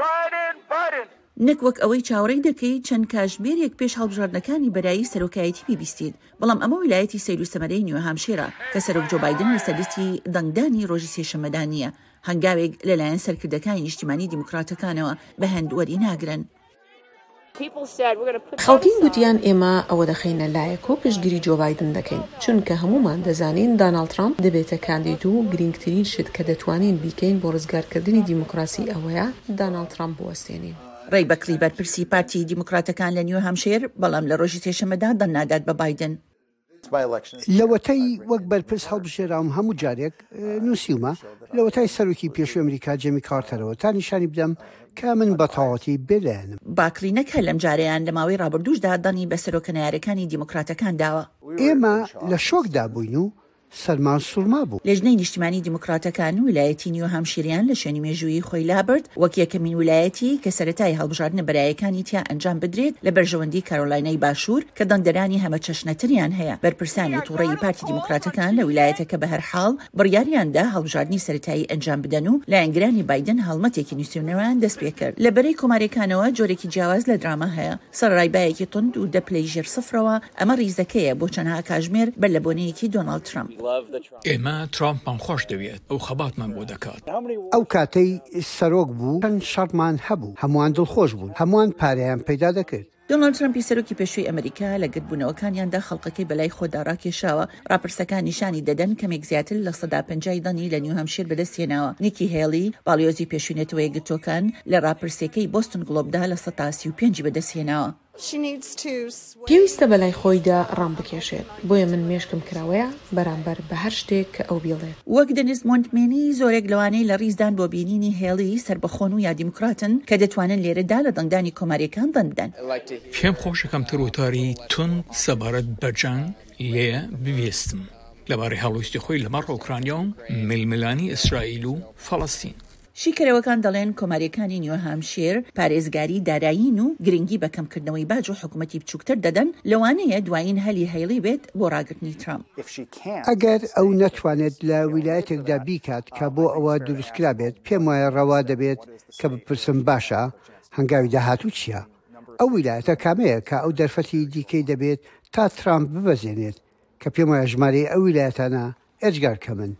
ڕایلێن بارن. نەک وەک ئەوەی چاوەڕێی دەکەیت چەند کاژمێریێک پێش هەڵبژاردنەکانی بەرایی سەرۆکایەتی بیبیستیت، بەڵام ئەمە ویلایەتی سەیر و سەمەرەی نیو هامشیرە کە سەرۆک جۆ بایدن لەسەر لیستی دەنگدانی ڕۆژی سێشەممەدا نییە، هەنگاوێک لەلایەن سەرکردەکانی نیشتیمانی دیموکراتەکانەوە بە هەند وەریناگرن. خەڵکین گوتیان ئێمە ئەوە دەخەینە لایەک و پشتگیری جۆ بایدن دەکەین، چونکە هەموومان دەزانین داناڵد ترامپ دەبێتە کاندید و گرینگترین شت کە دەتوانین بیکەین بۆ ڕزگارکردنی دیموکراسی ئەوەیە داناڵد ترامپ بوەستێنین. ڕەی بەکلی بەرپرسی پارتی دیموکراتەکان لە نیوهامشەیر، بەڵام لە ڕۆژی سێشەممەدا دەنگنادات بە بایدن. لەوەتەی وەک بەرپرس هەڵبژێراوم هەموو جارێک نووسیومە، لەوەتای سەرۆکی پێشووی ئەمریکا جێمی کارتەرەوە تا نیشانی بدەم کە من بە تەواوەتی بێ لایەنم. باکلی نەک هەر لەم جارە یان لە ماوەی رابردووشدا دانی بە سەرۆکە نەیارەکانی دیموکراتەکان داوە. ئێمە لە شۆکدا بووین و سەرمان سوڕما بوو. لیژنەی نیشتیمانی دیموکراتەکان ویلایەتی نیو هامشیریان لە شوێنی مێژوویی خۆی لابرد وەک یەکەمین ویلایەتی کە سەرەتای هەڵبژاردنە بەرایەکانی تیا ئەنجام بدرێت لە بەرژەوەندی کارۆلاینای باشوور کە دەنگدەرانی هەمەچەشنەتریان هەیە. بەرپرسانی توڕەیی پارتی دیموکراتەکان لە ویلایەتەکە بەهەرحاڵ بڕیاریان دا هەڵبژاردنی سەرەتایی ئەنجام بدەن و لایەنگرانی بایدن هەڵمەتێکی نووسیونەوەیان دەست پێ کرد لە بەرەی کۆماریەکانەوە جۆرێکی جیاواز لە دراما هەیە سەرەڕای بایەکی توند و دە پلەی ژێر سفرەوە ئەمە ریزەکەیە بۆ چەنها کاژمێر بەر لە بۆنەیەکی دۆناڵد ترەمپ. ئێمە ترامپمان خۆش دەوێت ئەو خەباتمان بۆ دەکات. ئەو کاتەی سەرۆک بوو چەند شەڕمان هەبوو هەمووان دڵخۆش بوون هەمووان پارەیان پەیدا دەکرد. دۆناڵد ترەمپی سەرۆکی پێشووی ئەمریکا لە گردبوونەوەکانیاندا خەڵقەکەی بەلای خۆدا راکێشاوە، راپرسەکان نیشانی دەدەن کەمێک زیاتر لە سەدا پەنجا ی دەنگی لە نیوهامشیر بەدەست هێناوە، نیکی هێلی، باڵیۆزی پێشووی نەتەوە یەکگرتووەکان لە راپرسیەکەی بۆستن گڵۆبدا لە سەتا سی و پێنج ی بەدەست هێناوە. پێویستە بەلای خۆیدا ڕامبکێشێت، بۆیە من مێشکم کراوەیە بەرامبەر بە هەر شتێک کە ئەو بیڵێت. وەک دنیس مۆنتمێنی زۆرێک لەوانەی لە ڕیزدان بۆ بینینی هێڵی سەربەخۆن و یا دیموکراتن کە دەتوانن لێرە دا لە دەنگدانی کۆماریەکان دەنگ بدەن. پێم خۆشە کەمتر وتاری توند سەبارەت بە جەنگ لێ ببیستم لەبارەی هەڵویستی خۆی لەمەڕ ئۆکرانیا و ململانی ئیسرائیل و فەڵەستین. شیکەرەوەکان دەڵێن کۆماریەکانی نیو هامشیر پارێزگاری دارایین و گرنگی بە کەمکردنەوەی باج و حکومەتی بچوکتر دەدەن، لەوانەیە دوایین هەلی هەیڵی بێت بۆ ڕاگرتنی ترامپ. ئەگەر ئەو نەتوانێت لە ویلایەتێکدا بیکات کە بۆ ئەوە دروستکرابێت، پێموایە ڕەوا دەبێت کە بپرسم باشە هەنگاوی داهاتوو چییە؟ ئەو ویلایەتە کامەیە کە ئەو دەرفەتی دیکەی دەبێت تا ترامپ ببەزێنێت، کە پێموایە ژمارەی ئەو ویلایەتانە ئێجگار کەمن.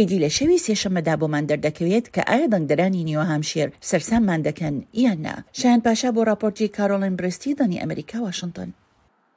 ئیدی لە شەوی سێشەممەدا بۆمان دەردەکەوێت کە ئایا دەنگدەرانی نیو هامشێر سەرساممان دەکەن یان نا. شایان پاشا بۆ ڕاپۆرتی کارۆڵین بریستی دانی ئەمەریکا واشنتۆن.